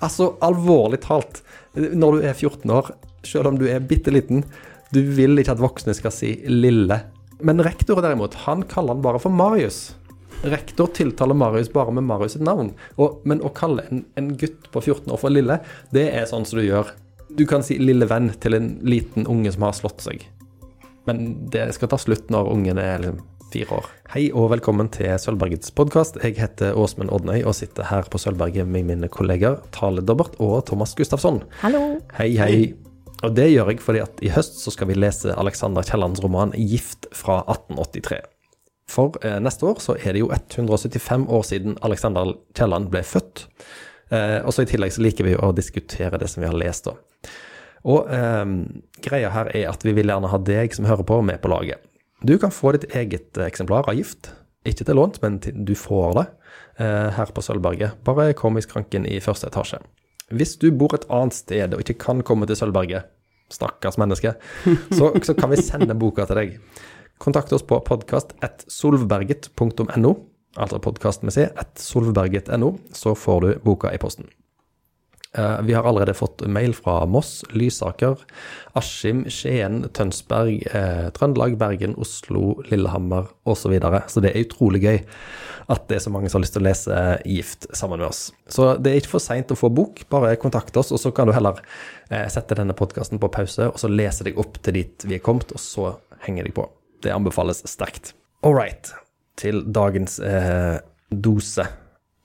Altså, alvorlig talt, når du er 14 år, selv om du er bitte liten, du vil ikke at voksne skal si 'lille'. Men rektor derimot, han kaller han bare for Marius. Rektor tiltaler Marius bare med Marius sitt navn. Og, men å kalle en, en, gutt på 14 år for lille, det er sånn som du gjør. Du kan si 'lille venn' til en liten unge som har slått seg. Men det skal ta slutt når ungen er liksom fire år. Hei og velkommen til Sølvbergets podkast. Jeg heter Åsmund Odnøy og sitter her på Sølvberget med mine kolleger Tale Dobbert og Thomas Gustafsson. Hallo. Hei, hei. Og det gjør jeg fordi at i høst så skal vi lese Alexander Kiellands roman 'Gift' fra 1883. For eh, neste år så er det jo 175 år siden Alexander Kielland ble født. Eh, og så i tillegg så liker vi å diskutere det som vi har lest, da. Og eh, greia her er at vi vil gjerne ha deg som hører på, med på laget. Du kan få ditt eget eksemplar av Gift. Ikke til lånt, men du får det eh, her på Sølvberget. Bare kom i skranken i første etasje. Hvis du bor et annet sted og ikke kan komme til Sølvberget, stakkars menneske, så, så kan vi sende boka til deg. Kontakt oss på podkast.solvberget.no, altså podkast med c, solvberget.no, så får du boka i posten. Uh, vi har allerede fått mail fra Moss, Lysaker, Askim, Skien, Tønsberg, uh, Trøndelag, Bergen, Oslo, Lillehammer osv. Så, videre. så det er utrolig gøy at det er så mange som har lyst til å lese Gift sammen med oss. Så det er ikke for seint å få bok, bare kontakt oss, og så kan du heller sette denne podkasten på pause, og så lese deg opp til dit vi er kommet, og så henger deg på. Det anbefales sterkt. All right, til dagens dose.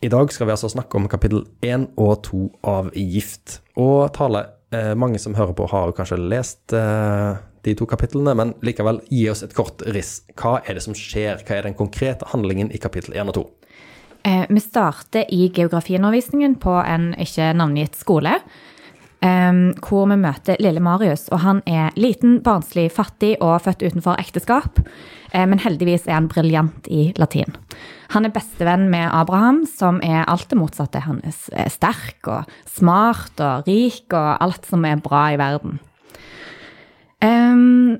I dag skal vi altså snakke om kapittel 1 og 2 av Gift. Og Tale, eh, mange som hører på har jo kanskje lest eh, de to kapitlene, men likevel, gi oss et kort riss. Hva er det som skjer? Hva er den konkrete handlingen i kapittel 1 og 2? Eh, vi starter i geografiundervisningen på en ikke navngitt skole. Um, hvor vi møter lille Marius. og Han er liten, barnslig, fattig og født utenfor ekteskap. Uh, men heldigvis er han briljant i latin. Han er bestevenn med Abraham, som er alt det motsatte. Han er sterk og smart og rik og alt som er bra i verden. Um,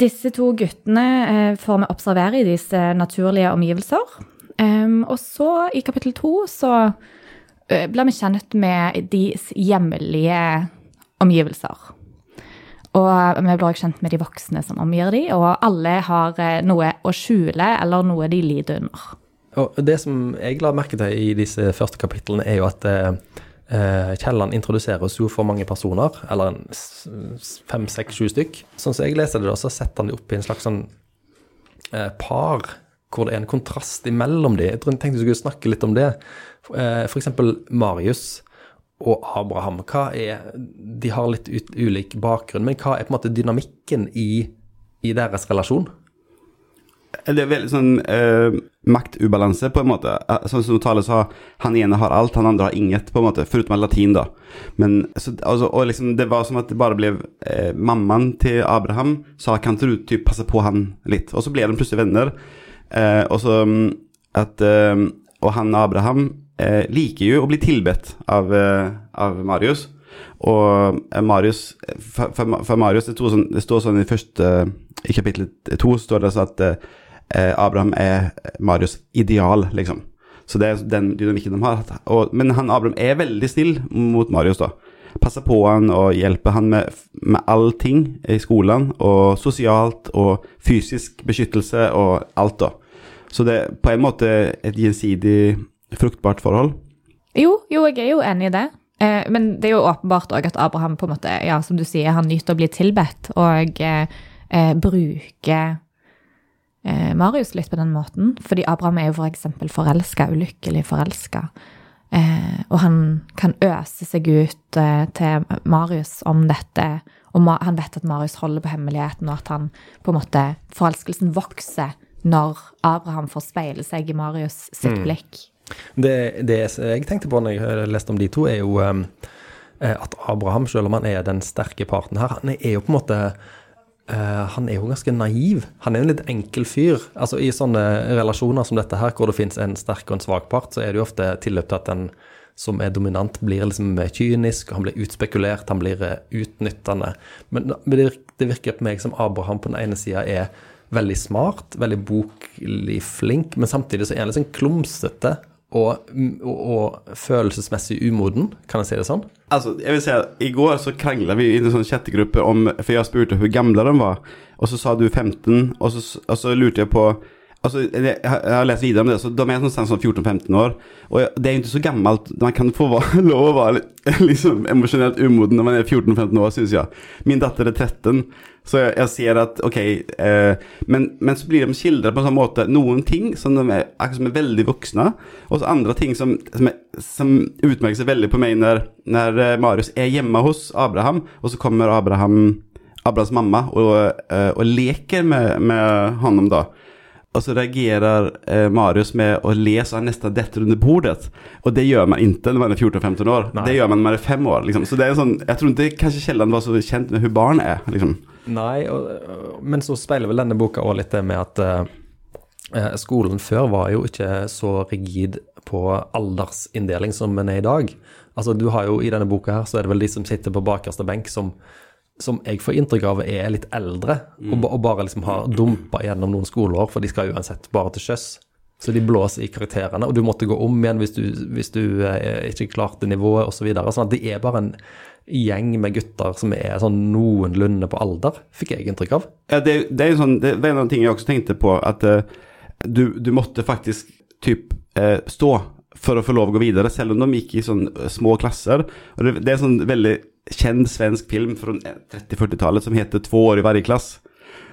disse to guttene uh, får vi observere i disse naturlige omgivelser. Um, og så, i kapittel to, så Eh, blir vi kjent med deres hjemlige omgivelser. Og vi blir kjent med de voksne som omgir dem, og alle har eh, noe å skjule eller noe de lider under. Og Det som jeg la merke til i disse første kapitlene, er jo at eh, eh Kielland introduserer oss jo for mange personer, eller fem, seks, sju stykk. Sånn som jeg leser det, da, så setter han det opp i en slags sånn eh, par hvor det er en kontrast imellom dem. Jeg tenkte vi skulle snakke litt om det. Eh, F.eks. Marius og Abraham. Hva er, de har litt ut, ulik bakgrunn, men hva er på en måte dynamikken i, i deres relasjon? Det er veldig sånn eh, maktubalanse, på en måte. Eh, sånn som Tale sa, han ene har alt, han andre har inget, på en måte. Foruten latin, da. Men, så, altså, og liksom, det var som at det bare ble eh, Mammaen til Abraham sa kan ikke du typ, passe på han litt? Og så ble de plutselig venner. Eh, og så mm, at eh, Og han Abraham eh, liker jo å bli tilbedt av, eh, av Marius. Og eh, Marius For, for Marius, det, sånn, det, står sånn i første I kapittel to står det sånn at eh, Abraham er Marius' ideal, liksom. Så det er den dynamikken de har. Og, men han Abraham er veldig snill mot Marius, da. Passer på han og hjelper han med, med allting i skolen. Og sosialt og fysisk beskyttelse og alt, da. Så det er på en måte et gjensidig fruktbart forhold. Jo, jo, jeg er jo enig i det. Eh, men det er jo åpenbart òg at Abraham på en måte, ja, som du sier, han nyter å bli tilbedt, og eh, eh, bruker eh, Marius litt på den måten. Fordi Abraham er jo f.eks. For forelska, ulykkelig forelska. Eh, og han kan øse seg ut eh, til Marius om dette, og han vet at Marius holder på hemmeligheten, og at han på en måte Forelskelsen vokser når Abraham får speile seg i Marius sitt mm. Det, det, jeg tenkte på når jeg leste om de to, er jo um, at Abraham, selv om han er den sterke parten her, han er jo på en måte uh, Han er jo ganske naiv. Han er en litt enkel fyr. Altså I sånne relasjoner som dette her, hvor det fins en sterk og en svak part, så er det jo ofte tilløp til at den som er dominant, blir liksom kynisk, han blir utspekulert, han blir utnyttende. Men det virker på meg som Abraham på den ene sida er veldig smart, veldig boklig flink, men samtidig så er han litt sånn klumsete og, og, og følelsesmessig umoden, kan jeg si det sånn? Altså, jeg vil si at I går så krangla vi i en sånn chattegruppe om, For jeg spurte hvor gamle de var. og så sa du 15 og så, og så lurte jeg på, alltså, jeg, har lest videre om det, så de er sånn, sånn 14-15 år. Og det er jo ikke så gammelt. man kan få lov å være liksom emosjonelt umoden når man er 14-15 år syns jeg. Min datter er 13, så jeg, jeg ser at ok eh, men, men så blir de skildret på en sånn måte, noen ting som er, som er veldig voksne, og så andre ting som, som, er, som utmerker seg veldig på meg når, når eh, Marius er hjemme hos Abraham, og så kommer Abraham, Abrahams mamma og, og, og leker med, med honom da. Og så reagerer eh, Marius med å le så han nesten detter under bordet. Og det gjør man ikke når man er 14-15 år. Nei. Det gjør man når man er fem år. Liksom. Så det er sånn, jeg tror ikke kanskje Kielland var så kjent med hvordan barn er. Liksom. Nei, og, men så speiler vel denne boka òg litt det med at eh, eh, skolen før var jo ikke så rigid på aldersinndeling som den er i dag. Altså, du har jo I denne boka her så er det vel de som sitter på bakerste benk, som, som jeg får inntrykk av er litt eldre, og, og bare liksom har dumpa gjennom noen skoleår, for de skal uansett bare til sjøs. Så de blåser i karakterene, og du måtte gå om igjen hvis du, hvis du eh, ikke klarte nivået osv. Så videre. sånn at det er bare en gjeng med gutter som er sånn noenlunde på alder, fikk jeg inntrykk av. Ja, det, det er jo sånn, det var en av de tingene jeg også tenkte på, at uh, du, du måtte faktisk typ uh, stå for å få lov å gå videre, selv om de gikk i sånn eh, små klasser. Og det, er en sånn veldig kjent svensk film fra 30-40-tallet som heter Två år i hver klass.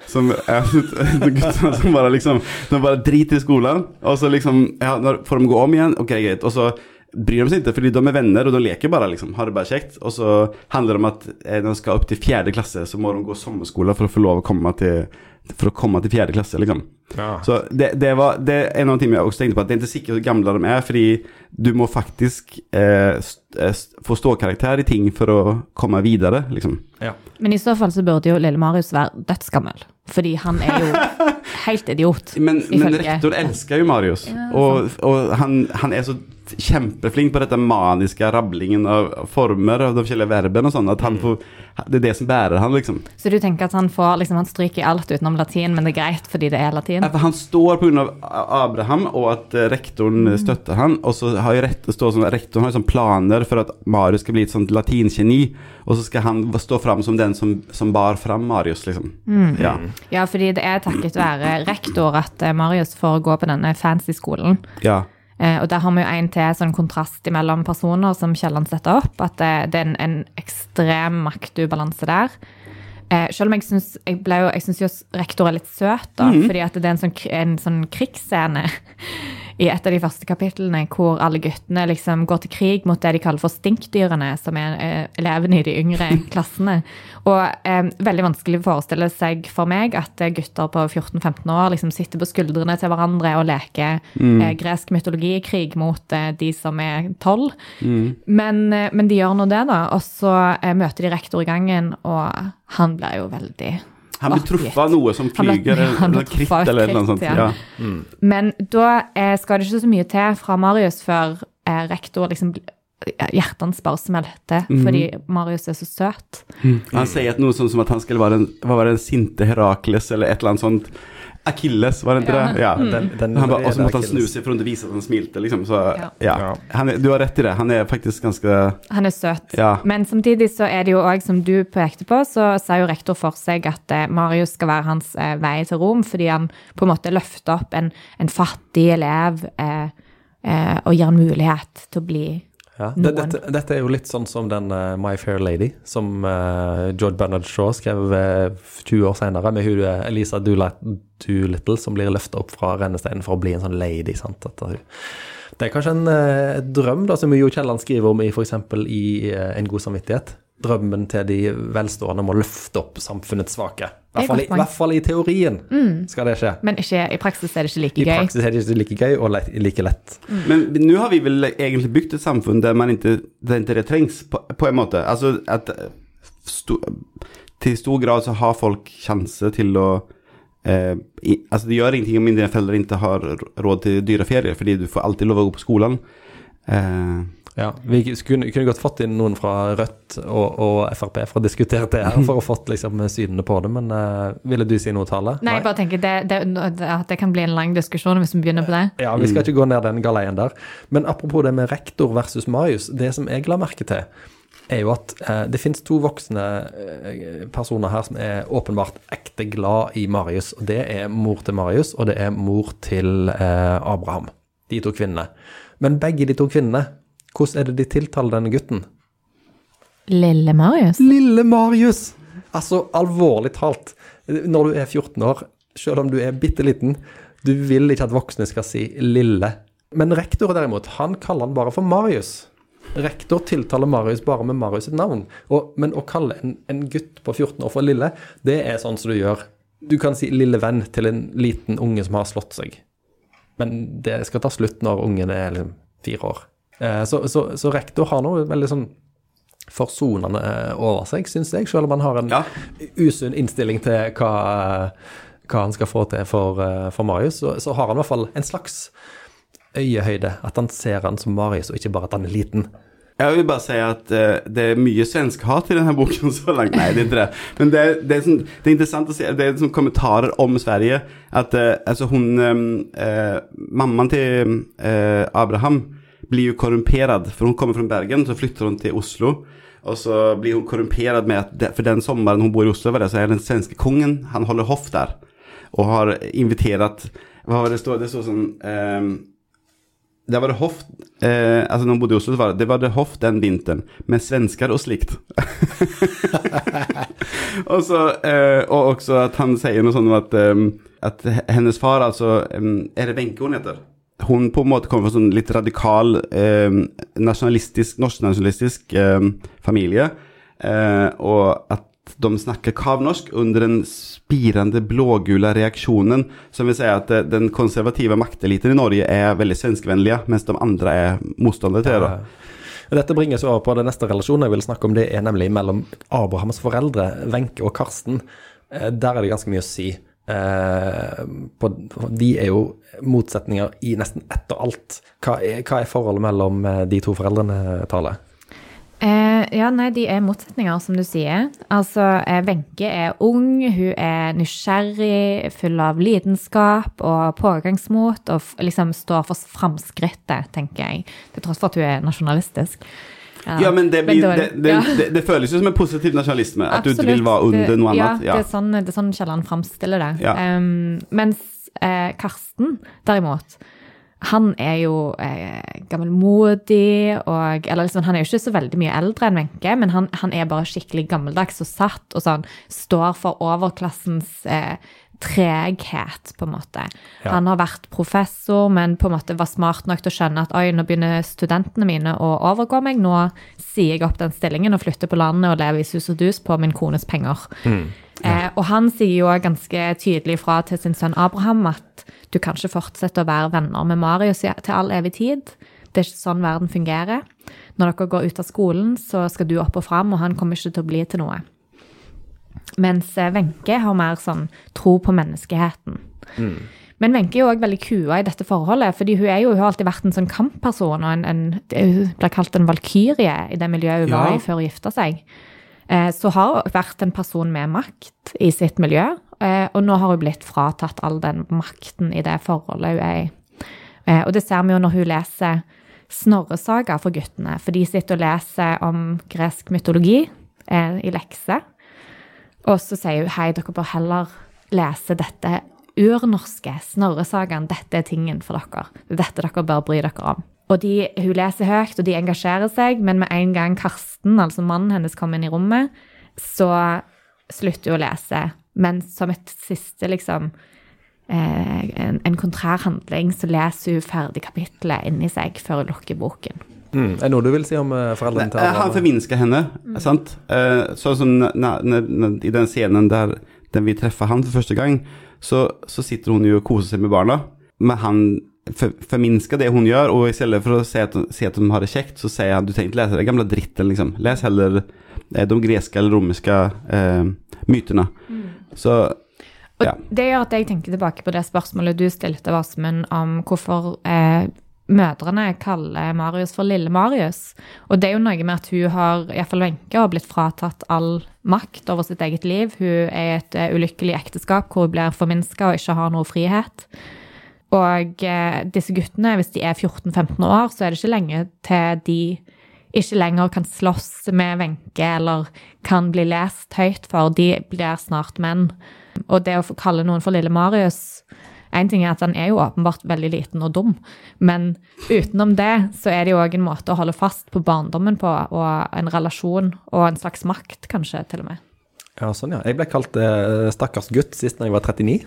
Som er gutter som bare liksom De bare driter i skolen, og så liksom ja, Når får de gå om igjen? Ok, greit. Og så bryr de seg ikke, fordi de er venner, og de leker bare, liksom. Har det bare kjekt. Og så handler det om at eh, når de skal opp til fjerde klasse, så må de gå sommerskole for å få lov å komme til for å komme til fjerde klasse, liksom. Så det, det, var, det er noen ting jeg også tenkte på, at det er ikke sikkert hvor gamle de er, fordi du må faktisk eh, st eh, få ståkarakter i ting for å komme videre, liksom. Ja. Men i så fall så burde jo lille Marius være dødsgammel. Fordi han er jo helt idiot. Men, men rektor elsker jo Marius, Ja, og, og han, han er så kjempeflink på dette maniske rablingen av former av de forskjellige verbene og sånn, at han får, det er det som bærer han, liksom. Så du tenker at han får liksom, han stryker i alt utenom latin, men det er greit fordi det er latin? Ja, for han står av Abraham og at eh, rektoren Mm. støtter han, og så har jo rett, står sånn, rektoren har sånn planer for at Marius skal bli et sånt latingeni, og så skal han stå fram som den som, som bar fram Marius, liksom. Mm. Ja. Ja, fordi det er takket være rektor at eh, Marius får gå på denne fancy skolen. ja. Eh, og der har vi jo en til sånn kontrast mellom personer som Kielland setter opp. At det, det er en, en ekstrem maktubalanse der. Eh, selv om jeg syns jeg ble jo, jeg synes jo rektor er litt søt, da, fordi at det er en sånn, en sånn krigsscene i et av de første kapitlene hvor alle guttene liksom går til krig mot det de kaller for stinkdyrene, som er eh, elevene i de yngre klassene. Og eh, veldig vanskelig å forestille seg for meg at eh, gutter på 14-15 år liksom sitter på skuldrene til hverandre og leker eh, gresk mytologikrig mot eh, de som er 12. Men, eh, men de gjør nå det, da. Og så møter de rektor i gangen, og han blir jo veldig Han blir truffet av noe som flyger, eller kritt, eller noe sånt. ja. Mm. Men da eh, skal det ikke så mye til fra Marius før eh, rektor liksom Hjertet hans bare smelter fordi Marius er så søt. Han sier at noe sånn som at han skulle være en, hva var det, en sinte Herakles, eller et eller annet sånt. Achilles, var det ikke det? Ja. Den, den, Han bare, og så måtte han snu seg for å vise at han smilte, liksom. Så Ja. ja. Er, du har rett i det. Han er faktisk ganske Han er søt. Ja. Men samtidig så er det jo òg, som du pekte på, så ser jo rektor for seg at eh, Marius skal være hans eh, vei til Rom, fordi han på en måte løfter opp en, en fattig elev eh, eh, og gir han mulighet til å bli Ja. Noen. dette, dette er jo litt sånn som den uh, My Fair Lady, som uh, George Bernard Shaw skrev uh, 20 år senere, med hun eh, Elisa Doolittle, Doolittle som blir løfta opp fra rennesteinen for å bli en sånn lady. sant? Hun. Det er kanskje en eh, drøm, da, som Jo Kielland skriver om i f.eks. i eh, En god samvittighet. Drømmen til de velstående om å løfte opp samfunnets svake. I er hvert fall i, hvert fall i teorien skal det skje. Men ikke, i praksis er det ikke like gøy. I praksis er det ikke like gøy og le like lett. Men nå har vi vel egentlig bygd et samfunn der man ikke, der ikke det trengs, på, på en måte. Altså at sto, til stor grad så har folk sjanse til å eh, i, Altså det gjør ingenting om dine foreldre ikke har råd til dyre ferier, fordi du får alltid lov å gå på skolen. Eh, Ja, Vi skulle, kunne godt fått inn noen fra Rødt og, og Frp for å diskutere det her, for å fått liksom synene på det, men uh, ville du si noe, Tale? Nei, jeg bare tenker det, det, at det kan bli en lang diskusjon hvis vi begynner på det. Ja, vi skal ikke gå ned den galeien der. Men apropos det med rektor versus Marius. Det som jeg la merke til, er jo at uh, det finnes to voksne eh, personer her som er åpenbart ekte glad i Marius. og Det er mor til Marius, og det er mor til uh, Abraham. De to kvinnene. Men begge de to kvinnene, hvordan er det de tiltaler denne gutten? Lille Marius? Lille Marius! Altså, alvorlig talt, når du er 14 år, selv om du er bitte liten, du vil ikke at voksne skal si lille. Men rektor derimot, han kaller han bare for Marius. Rektor tiltaler Marius bare med Marius sitt navn. Og, men å kalle en, en, gutt på 14 år for lille, det er sånn som du gjør. Du kan si lille venn til en liten unge som har slått seg. Men det skal ta slutt når ungen er liksom fire år. Eh, så, så, så, rektor har noe veldig sånn forsonende over seg, syns jeg, selv om han har en ja. usunn innstilling til hva, hva, han skal få til for, eh, for Marius, så, så, har han i hvert fall en slags øyehøyde. At han ser han som Marius, og ikke bare at han er liten. Jeg vil bare si at uh, det er mye svensk hat i denne boken så langt. Nei, det er ikke det. Men det, det, er, sånn, det er, interessant å se Det er sånn kommentarer om Sverige. At uh, altså hun uh, Mammaen til Abraham blir jo korrumperad, for hun kommer fra Bergen, så flytter hun til Oslo. Og så blir hun korrumperad med at for den sommeren hun bor i Oslo, så er den svenske kongen Han holder hoff der. Og har invitert Hva var det står, Det står sånn eh, det var det hoff eh, Altså når hun bodde i Oslo, så var det, det var det hoff den vinteren med svensker og slikt. og så eh, Og også at han sier noe sånt om at, um, at hennes far, altså um, Er det Wenche hun heter? Hun på en måte kommer fra sånn litt radikal eh, nasjonalistisk, norsknasjonalistisk eh, familie. Eh, og at de snakker kavnorsk under den spirende blågule reaksjonen, som vil si at eh, den konservative makteliten i Norge er veldig svenskevennlige, mens de andre er motstandere til det. Dette bringer oss over på den neste relasjonen jeg vil snakke om. Det er nemlig mellom Abrahams foreldre, Wenche og Karsten. Eh, der er det ganske mye å si. Eh, på, de er jo motsetninger i nesten ett og alt. Hva er, hva er forholdet mellom eh, de to foreldrene, Tale? Eh, ja, nei, de er motsetninger, som du sier. Altså, eh, Wenche er ung, hun er nysgjerrig, full av lidenskap og pågangsmot, og liksom står for framskrittet, tenker jeg. Til tross for at hun er nasjonalistisk. Ja, ja men, det, blir, det, det, ja. det, føles jo som en positiv nasjonalisme. At Absolutt. du vil være under noe annet. Ja, det er sånn, det er sånn Kielland framstiller det. Um, mens eh, Karsten, derimot, han er jo eh, gammelmodig og Eller liksom, han er jo ikke så veldig mye eldre enn Wenche, men han, han, er bare skikkelig gammeldags og satt og sånn står for overklassens eh, treghet, på en måte. Ja. Han har vært professor, men på en måte var smart nok til å skjønne at oi, nå begynner studentene mine å overgå meg. Nå sier jeg opp den stillingen og flytter på landet og lever i sus og dus på min kones penger. Mm. Ja. Eh, og han sier jo ganske tydelig fra til sin sønn Abraham at du kan ikke fortsette å være venner med Marius til all evig tid. Det er ikke sånn verden fungerer. Når dere går ut av skolen, så skal du opp og fram, og han kommer ikke til å bli til noe. Mens eh, Wenche har mer sånn tro på menneskeheten. Mm. Men Wenche er jo òg veldig kua i dette forholdet, fordi hun, jo, hun har alltid vært en sånn kampperson. og en, en, Hun blir kalt en valkyrie i det miljøet hun ja. var i før hun gifta seg. Eh, så har hun vært en person med makt i sitt miljø, eh, og nå har hun blitt fratatt all den makten i det forholdet hun er i. Og det ser vi jo når hun leser Snorresaga for guttene, for de sitter og leser om gresk mytologi i lekser. Og så sier hun hei, dere bør heller lese dette urnorske Snorresagaen. Dette er tingen for dere. Er dette dere bør bry dere om. Og de, Hun leser høyt, og de engasjerer seg, men med en gang Karsten, altså mannen hennes, kommer inn i rommet, så slutter hun å lese. Men som et siste, liksom eh, en, en kontrær handling, så leser hun ferdig kapitlet inni seg før hun lukker boken. Mm. Er det noe du vil si om uh, foreldrene til Abraham? Han forminsker henne, mm. sant? Sånn som i den scenen der, den vi treffer han for første gang, så, så, sitter hun jo og koser seg med barna, men han for, forminsker det hun gjør, og i stedet for å si at, si at de har det kjekt, så sier han du trenger ikke lese den gamle dritten, liksom. Les heller eh, de greske eller romerske eh, mytene. Mm. Så ja. Og det gjør at jeg tenker tilbake på det spørsmålet du stilte, Åsmund, om hvorfor eh, mødrene kaller Marius for Lille Marius. Og det er jo noe med at hun har, iallfall Wenche, har blitt fratatt all makt over sitt eget liv. Hun er i et eh, ulykkelig ekteskap hvor hun blir forminska og ikke har noe frihet. Og eh, disse guttene, hvis de er 14-15 år, så er det ikke lenge til de ikke lenger kan slåss med Wenche eller kan bli lest høyt for. De blir snart menn. Og det å kalle noen for Lille Marius En ting er at han er jo åpenbart veldig liten og dum, men utenom det så er det jo òg en måte å holde fast på barndommen på, og en relasjon og en slags makt, kanskje, til og med. Ja, sånn ja. Jeg ble kalt eh, stakkars gutt sist da jeg var 39.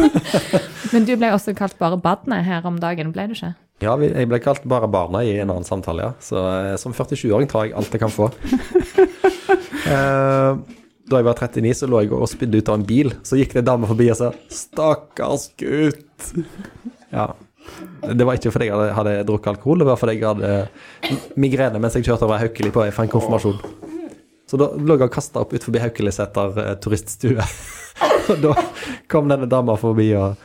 Men du ble også kalt bare Badne her om dagen, ble du ikke? Ja, jeg ble kalt bare barna i en annen samtale, ja. Så eh, som 47-åring tar jeg alt jeg kan få. Eh, da jeg var 39, så lå jeg og spydde ut av en bil. Så gikk det en dame forbi og sa 'stakkars gutt'. Ja. Det var ikke fordi jeg hadde, hadde drukket alkohol, det var fordi jeg hadde migrene mens jeg kjørte over Haukeli på vei for en konfirmasjon. Så da lå jeg og kasta opp utenfor Haukeliseter eh, turiststue. og da kom denne dama forbi og,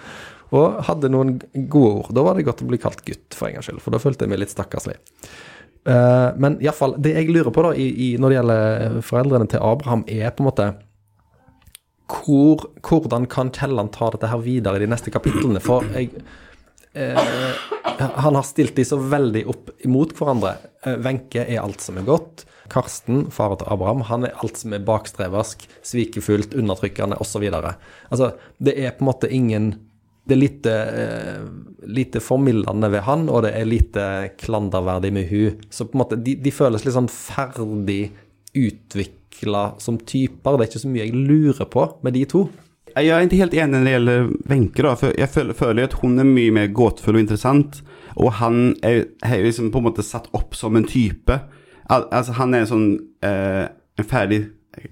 og hadde noen gode ord. Da var det godt å bli kalt gutt, for en gangs skyld, for da følte jeg meg litt stakkarslig. Uh, men iallfall, det jeg lurer på da, i, i, når det gjelder foreldrene til Abraham, er på en måte hvor, Hvordan kan Kielland ta dette her videre i de neste kapitlene? For jeg uh, Han har stilt de så veldig opp imot hverandre. Wenche uh, er alt som er godt. Karsten, faren til Abraham, han er alt som er bakstreversk, svikefullt, undertrykkende osv. Altså, det er på en måte ingen Det er lite, eh, lite formildende ved han, og det er lite klanderverdig med hun. Så på en måte, de, de føles litt sånn ferdig utvikla som typer. Det er ikke så mye jeg lurer på med de to. Jeg er ikke helt enig når det gjelder Wenche. For jeg føler, føler at hun er mye mer gåtefull og interessant. Og han er, er liksom på en måte satt opp som en type. Al altså, han er en sånn eh, En ferdig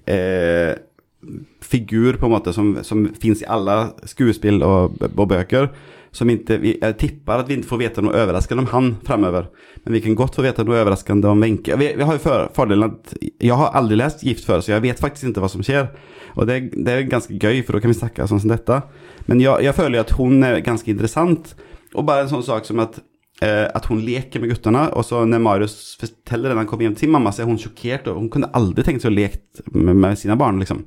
eh, figur, på en måte, som, som finns i alle skuespill og, og bøker. Som ikke, vi, jeg tipper at vi ikke får vite noe overraskende om han fremover. Men vi kan godt få vite noe overraskende om Wenche. Vi, vi har jo for, fordelen at jeg har aldri lest Gift før, så jeg vet faktisk ikke hva som skjer. Og det, det er ganske gøy, for da kan vi snakke sånn som dette. Men jeg, føler at hun er ganske interessant. Og bare en sånn sak som at, eh, at hun leker med guttene, og så når Marius forteller det når han kommer hjem til mamma, så er hun sjokkert. Og hun kunne aldri tenkt seg å leke med, med sine barn, liksom.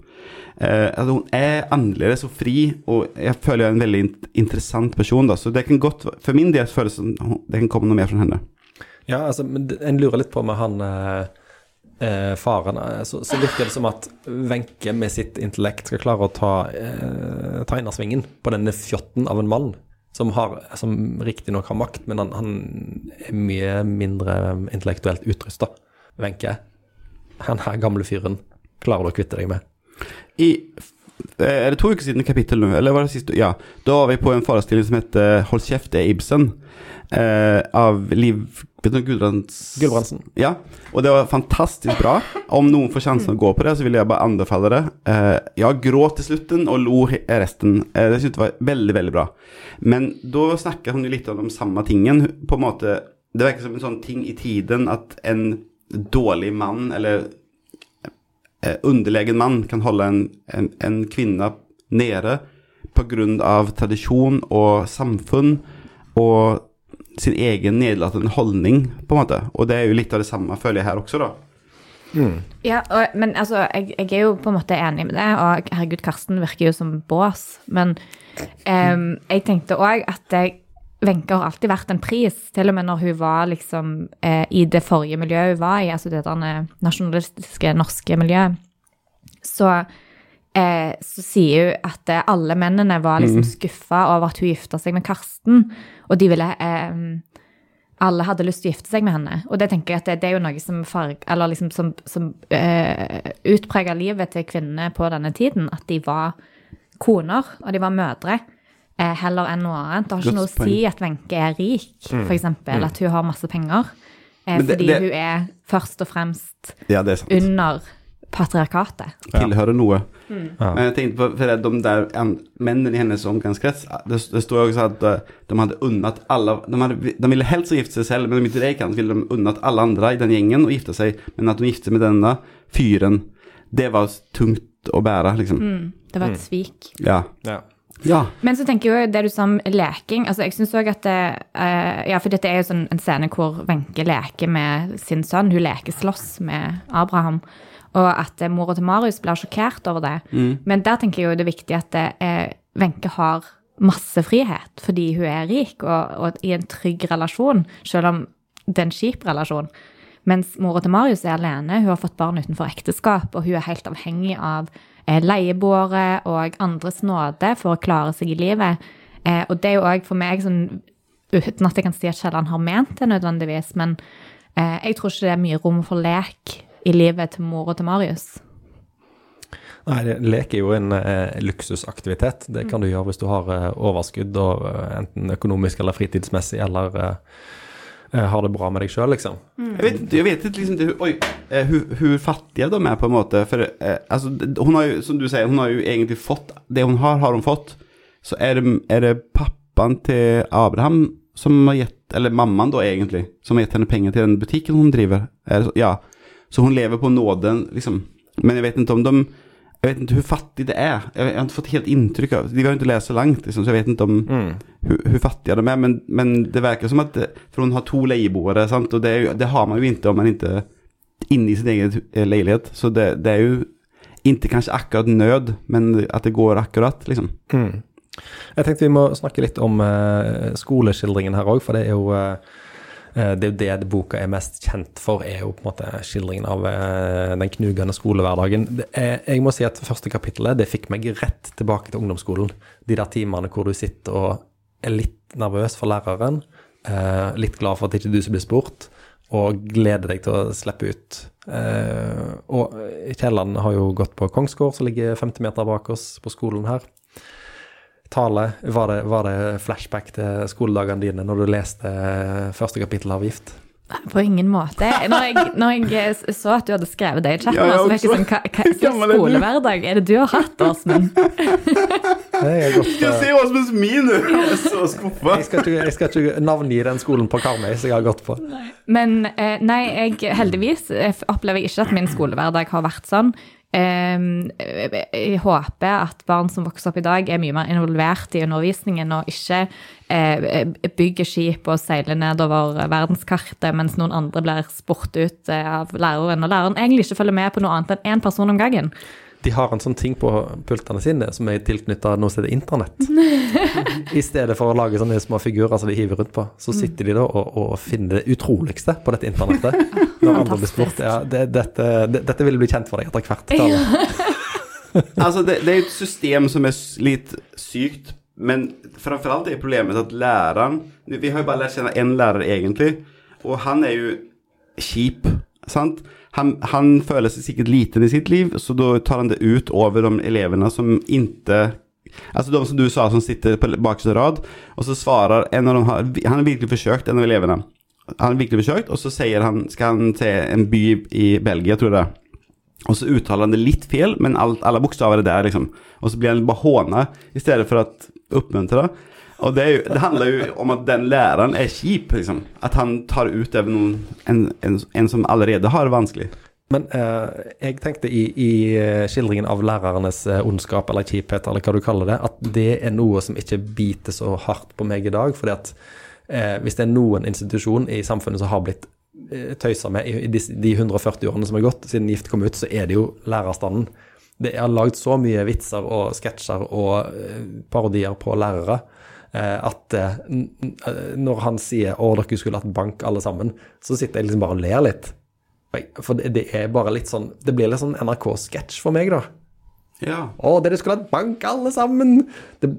Eh, altså hun er annerledes og fri, og jeg føler jeg er en veldig int interessant person. da, Så det kan godt, for min del føles som det kan komme noe mer fra henne. Ja, altså, men en lurer litt på med han eh, eh, faren. eh, Så, så virker det som at Wenche med sitt intellekt skal klare å ta, eh, ta innersvingen på denne fjotten av en mann. Som, har- som riktignok har makt, men han, han er mye mindre intellektuelt utrusta. Wenche, han her gamle fyren klarer du å kvitte deg med. I, eh, er det to uker siden kapittel nå, eller var det siste? Ja. Da var vi på en forestilling som heter 'Hold kjeft, det er Ibsen'. Eh, av Liv du, Gulbrands Gulbrandsen. Ja, og det var fantastisk bra. Om noen får sjansen å gå på det, så vil jeg bare anbefale det. ja, jeg gråt til slutten og lo resten. Eh, det syntes jeg var veldig, veldig bra. Men da snakker hun jo litt om samme tingen. På en måte, Det virker som en sånn ting i tiden at en dårlig mann, eller eh, underlegen mann, kan holde en, en, en kvinne nede pga. tradisjon og samfunn og sin egen nedlatende holdning, på en måte. Og det er jo litt av det samme, føler jeg her også, da. Ja, og, men altså, jeg, jeg er jo på en måte enig med det, og herregud, Karsten virker jo som bås. Men um, jeg tenkte òg at Wenche har alltid vært en pris, til og med når hun var liksom eh, i det forrige miljøet hun var i, altså det der nasjonalistiske norske miljøet. Så, eh, så sier hun at alle mennene var liksom skuffa over at hun gifta seg med Karsten, og de ville eh, alle hadde lyst til å gifte seg med henne. Og det tenker jeg at det, det er jo noe som, farg, eller liksom som, som eh, utpreger livet til kvinnene på denne tiden. At de var koner, og de var mødre, eh, heller enn noe annet. Det har ikke noe å si at Wenche er rik, for eksempel. At hun har masse penger. Eh, det- fordi det- hun er først og fremst Ja, er under patriarkatet. Tilhører noe. Ja. Men jeg tenkte på for de der mennene i hennes omgangskrets Det, det står også at eh, de hadde unnat alle de, hadde, de ville helst gifte seg selv, men om ikke det kan, ville de unnat alle andre i den gjengen å gifte seg. Men at de gifte seg med denne fyren, det var tungt å bære, liksom. Det var et svik. Ja. Ja. Ja. Men så tenker jeg jo det du sa om leking. altså Jeg synes også at det, uh, Ja, for dette er jo sånn en scene hvor Wenche leker med sin sønn. Hun leker slåss med Abraham. Og at uh, mora til Marius blir sjokkert over det. Men der tenker jeg jo det er viktig at Wenche uh, har masse frihet fordi hun er rik og, og i en trygg relasjon, selv om det er en kjip relasjon. Mens mora til Marius er alene, hun har fått barn utenfor ekteskap, og hun er helt avhengig av eh, leieboere og andres nåde for å klare seg i livet. Eh, og det er jo òg for meg sånn Uten at jeg kan si at Kielland har ment det nødvendigvis, men eh, jeg tror ikke det er mye rom for lek i livet til mor og til Marius. Nei, lek er jo en eh, luksusaktivitet. Det kan du gjøre hvis du har eh, overskudd, og, eh, enten økonomisk eller fritidsmessig, eller eh, eh, har det bra med deg sjøl, liksom. Jeg vet, ikke- jeg vet ikke liksom, det, Oi, eh, hur, hur de er på en måte. For eh, altså, hun har jo, som du sier, hun har jo egentlig fått Det hun har, har hun fått. Så er det, er det pappaen til Abraham som har gitt Eller mammaen, da, egentlig. Som har gitt henne penger til den butikken hun driver. Er det? Ja. Så hun lever på nåden, liksom. Men jeg vet ikke om de Jeg vet ikke hvor fattig det er. Jeg, jeg har ikke fått helt inntrykk av De kan jo ikke lese langt, liksom, så jeg vet ikke om mm. hvor, hvor fattiga de er. Men, men det virker som at det- hun hon har to leieboere, sant? och det, ju, det har man jo ikke om man ikke er inne i sin egen leilighet. Så det, det er jo ikke kanskje akkurat nød, men at det går akkurat liksom. Mm. Jeg tenkte vi må snakke litt om uh, skoleskildringen her òg, for det er jo eh, det er jo det boka er mest kjent for, er jo på en måte skildringen av eh, den knugende skolehverdagen. Er, jeg må si at første kapittelet det fikk meg rett tilbake til ungdomsskolen. De der timene hvor du sitter og er litt nervøs for læreren, eh, litt glad for at det ikke er du som blir spurt, og gleder deg til å slippe ut. Eh, og Kielland har jo gått på Kongsgård, som ligger 50 meter bak oss på skolen her tale, var det, var det flashback til skoledagene dine når du leste første kapittel av Gift? På ingen måte. Når jeg, når jeg så at du hadde skrevet det i chatten, Ja, så var jeg ikke sånn Hva, er slags skolehverdag er det du har hatt, Åsmund? Jeg, Jag eh, ser Åsmunds min nu! Jag är så skuffa. jeg, skal ikke, jeg skal ikke navngi den skolen på Karmøy som jeg har gått på. Men eh, nei, jeg heldigvis eh, opplever jeg ikke at min skolehverdag har vært sånn. Jeg håper at barn som vokser opp i dag, er mye mer involvert i undervisningen og ikke eh, bygger skip og seiler nedover verdenskartet, mens noen andre blir spurt ut eh, av læreren, og læreren egentlig ikke følger med på noe annet enn én person om gangen. De har en sånn ting på pultene sine som er tilknytta noe som heter internett. I stedet for å lage sånne små figurer som de hiver rundt på, så sitter de da og, og finner det utroligste på dette internettet. Når andre blir spurt. Ja, det, dette, det, dette vil bli kjent for deg etter hvert. Alltså det, det er et system som er litt sykt. Men framfor alt er problemet at læreren vi har jo bare lært kjenne en lærer, egentlig, og han er jo cheap, sant? Han, han føler seg sikkert liten i sitt liv, så da tar han det ut over de elevene som ikke Altså de som du sa som sitter på bakerste rad, og så svarer en av dem Han har virkelig forsøkt, en av elevene. Han har virkelig forsøkt, og så sier han Skal han til en by i Belgia, tror jeg det. Og så uttaler han det litt fel, men alt, alle bokstaver er der, liksom. Og så blir han bare håna i stedet for å oppmuntre. Og det, jo, det handler jo om at den læreren er kjip, liksom. At han tar ut en, en, en som allerede har det vanskelig. Men eh, jeg tenkte i, i eh, skildringen av lærernes eh, ondskap eller kjiphet, eller hva du kaller det, at det er noe som ikke biter så hardt på meg i dag. fordi at eh, hvis det er noen institusjon i samfunnet som har blitt eh, tøysa med i de, de 140 årene som har gått siden Gift kom ut, så er det jo lærerstanden. Det er lagd så mye vitser og sketsjer og eh, parodier på lærere. Eh, At eh, n- når han sier 'Å, dere skulle hatt bank, alle sammen', så sitter jeg liksom bare og ler litt. For det, er bare litt sånn Det blir litt sånn NRK-sketsj for meg, da. Ja. Å, dere skulle hatt bank, alle sammen! Det,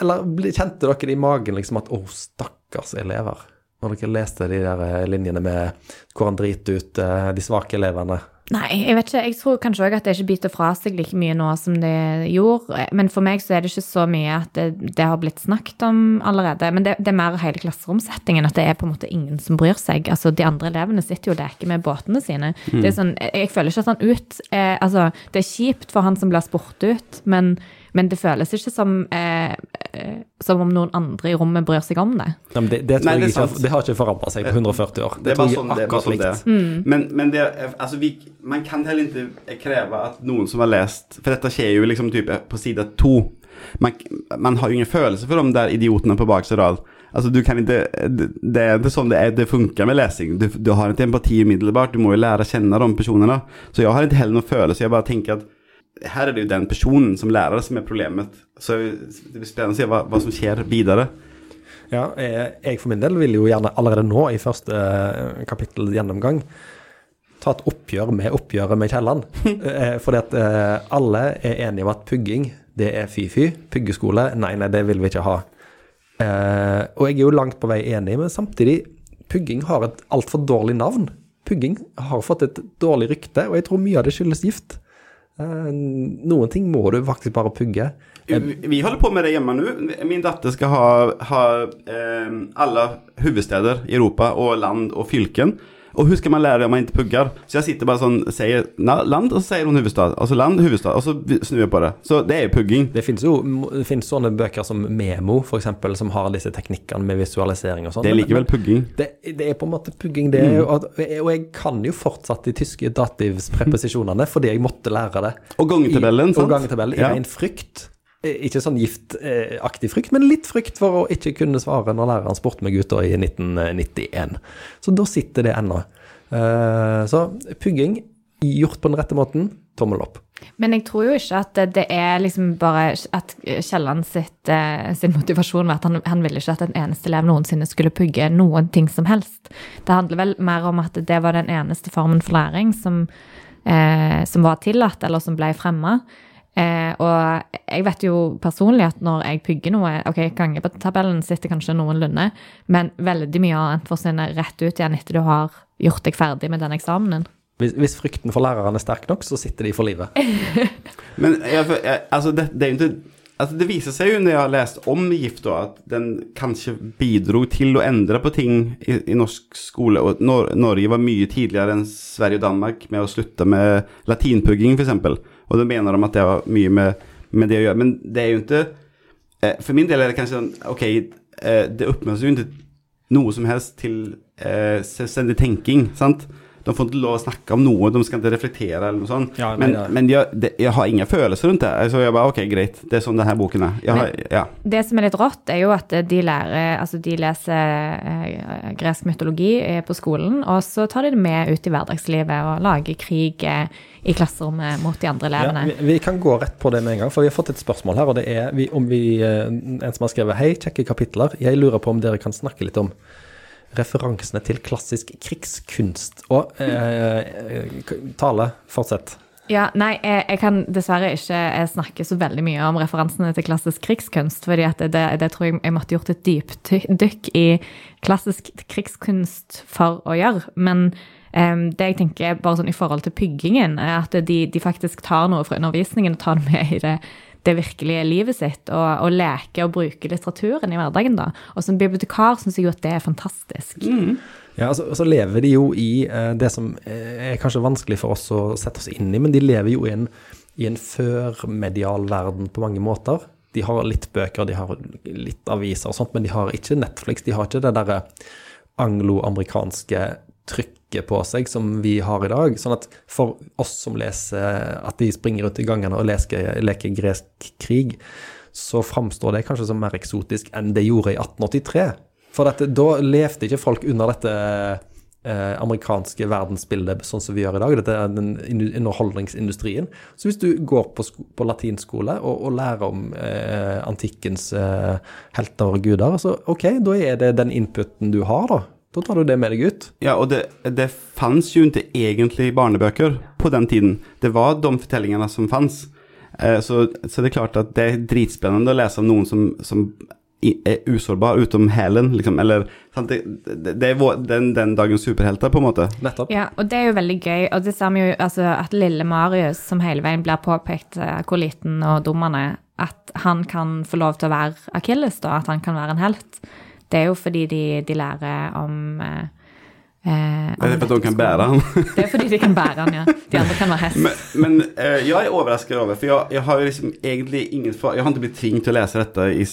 eller kjente dere det i magen liksom at å, stakkars elever? Når dere leste de der eh, linjene med hvor han driter ut eh, de svake elevene. Nei, jeg vet ikke. Jeg tror kanskje òg at det ikke biter fra seg like mye nå som det gjorde. Men for meg så er det ikke så mye at det, det har blitt snakket om allerede. Men det, det er mer hele klasseromsettingen, at det er på en måte ingen som bryr seg. Altså, De andre elevene sitter jo og leker med båtene sine. Det er sånn, jeg jeg føler ikke at han ut eh, Altså, det er kjipt for han som blir spurt ut, men, men det føles ikke som eh, eh, som om noen andre i rommet bryr seg om det. Nei, men det, det, tror Nei, det jeg ikke, det har ikke forandra seg på 140 år. Det er bare sånn det, er sånn det. likt. er. Men, men det altså vi, man kan heller ikke kreve at noen som har lest For dette skjer jo liksom typ på side to. man, man har ju ingen følelse for de der idiotene på rad. Alltså du kan inte, det, är inte sånn det, är, det funkar med läsning. Du, du har inte empati umiddelbart, du må jo lære å kjenne de personene. Så jeg har ikke heller noen følelse, jeg bare tenker at her er det jo den personen som lærer som er problemet. Så det blir spennende å se hva, hva som skjer videre. Ja, jeg for min del vil jo gjerne allerede nå, i første eh, kapittel gjennomgang, ta et oppgjør med oppgjøret med Kielland. Eh, fordi at eh, alle er enige om at pugging, det er fy-fy. Puggeskole, nei, nei, det vil vi ikke ha. Eh, og jeg er jo langt på vei enig, men samtidig, pugging har et altfor dårlig navn. Pugging har fått et dårlig rykte, og jeg tror mye av det skyldes gift. Noen ting må du faktisk bare pugge. Vi holder på med det hjemme nå. Min datter skal ha, ha eh, alle hovedsteder i Europa og land og fylken. Og hur ska man lære det om man ikke pugger Så jeg sitter bare sånn, sier land, og så sier hun huvudstad. Altså land, huvudstad, og så snur jeg på det. Så det er jo pugging. Det finnes jo det finnes sånne bøker som Memo, f.eks., som har disse teknikkene med visualisering og sånn. Det er likevel pugging. Det, det, er på en måte pugging, det. Mm. Og, og jeg kan jo fortsatt de tyske dativspreposisjonene fordi jeg måtte lære det. Og gangetabellen, sant? Og gangetabellen, i ja. ren frykt. Eh, ikke sånn giftaktig frykt, men litt frykt for å ikke kunne svare når læreren spurte meg gutter i 1991. Så da sitter det ennå. Eh, så pugging, gjort på den rette måten, tommel opp. Men jeg tror jo ikke at det er liksom bare at Kielland eh, sin motivasjon var at han, han ville ikke at en eneste elev noensinne skulle pugge noen ting som helst. Det handler vel mer om at det var den eneste formen for læring som, eh, som var tillatt, eller som ble fremma. Eh, og jeg vet jo personlig at når jeg pugger noe Ok, gangetabellen sitter kanskje noenlunde, men veldig mye annet forsvinner rett ut igjen etter du har gjort deg ferdig med den eksamenen. Hvis, hvis frykten for læreren er sterk nok, så sitter de for livet. men jeg, jeg, altså det, det, er jo ikke Altså det viser seg jo når jeg har lest om gift, da, at den kanskje bidro til å endre på ting i, i norsk skole. Og Nor Norge var mye tidligere enn Sverige og Danmark med å slutte med latinpugging, f.eks. Og da mener de at det har mye med, med, det å gjøre. Men det er jo ikke eh, For min del er det kanskje sånn Ok, eh, det oppmuntrer jo ikke noe som helst til eh, selvstendig tenking, sant? De får ikke lov å snakke om noe, de skal ikke reflektere eller noe sånt. Ja, men, ja. men jeg, det, jeg, har ingen følelser rundt det. Så jeg bare ok, greit, det er sånn denne boken er. Har, ja. Det som er litt rått, er jo at de lærer Altså, de leser eh, gresk mytologi eh, på skolen, og så tar de det med ut i hverdagslivet og lager krig eh, i klasserommet mot de andre elevene. Ja, vi, vi, kan gå rett på det med en gang, for vi har fått et spørsmål her, og det er vi, om vi eh, En som har skrevet Hei, kjekke kapitler. Jeg lurer på om dere kan snakke litt om referansene til klassisk krigskunst. Og eh, Tale, fortsett. Ja, nei, jeg, jeg, kan dessverre ikke snakke så veldig mye om referansene til klassisk krigskunst, fordi det, det tror jeg jeg måtte gjort et dypdykk i klassisk krigskunst for å gjøre. Men um, det jeg tenker bare sånn i forhold til pyggingen, er at de, de faktisk tar noe fra undervisningen og tar det med i det det virkelige livet sitt, og, og leke og bruke litteraturen i hverdagen. da. Og som bibliotekar syns jeg jo at det er fantastisk. Mm. Ja, altså, så lever de jo i eh, det som er kanskje vanskelig for oss å sette oss inn i, men de lever jo i en, i en førmedial verden på mange måter. De har litt bøker, de har litt aviser og sånt, men de har ikke Netflix. De har ikke det derre angloamerikanske trykket på seg som vi har i dag. Sånn at for oss som leser at de springer rundt i gangene og leker, leker gresk krig, så framstår det kanskje som mer eksotisk enn det gjorde i 1883. For dette, da levde ikke folk under dette eh, amerikanske verdensbildet sånn som vi gjør i dag. Dette er den underholdningsindustrien. Så hvis du går på, på latinskole og, og, lærer om eh, antikkens eh, helter og guder, så ok, da er det den inputen du har, da. Da tar du det med deg ut. Ja, og det, det fanns jo ikke egentlig barnebøker på den tiden. Det var de fortellingene som fanns. Eh, så, så, det er klart at det er dritspennende å lese om noen som, som er usårbar utom hælen, liksom. Eller det, det, det, er den, den, dagens superhelter, på en måte. Nettopp. Ja, og det er jo veldig gøy. Og det ser vi jo altså, at lille Marius, som hele veien blir påpekt uh, hvor liten og dum han er, at han kan få lov til å være Akilles, da. At han kan være en helt. Det er jo fordi de, de lærer om eh, Eh, det er fordi de kan bære han. det er fordi de kan bære han, ja. De andre kan være hest. Men, men eh, jeg er overrasket over, for jeg, jeg har liksom egentlig ingen Jeg har ikke blitt tvunget til å lese dette i,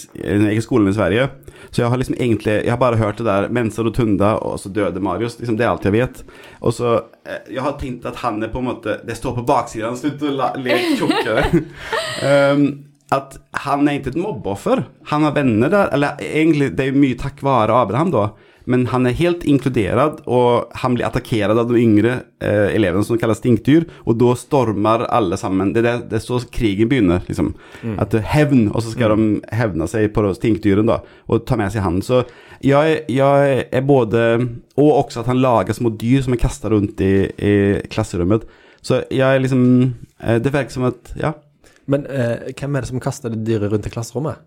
i skolen i Sverige. Så jeg har liksom egentlig Jeg har bare hørt det der Mensa Rotunda, og så døde Marius. Liksom, det er alt jeg vet. Og så eh, Jeg har tenkt at han er på en måte Det står på baksiden, slutt å le tjukkere. um, at han er ikke et mobbeoffer. Han har venner der. Eller egentlig, det er mye takk være Abraham, da. Men han er helt inkludert, og han blir attakkert av de yngre eh, elevene som kalles stinkdyr. Og da stormer alle sammen. Det er det så krigen begynner. liksom. At det er hevn, og så skal de hevne seg på stinkdyrene da, og ta med seg han. Så jeg, jeg er både Og også at han lager små dyr som er kastet rundt i, i klasserommet. Så jeg er liksom eh, Det virker som at Ja. Men eh, hvem er det som kaster det dyret rundt i klasserommet?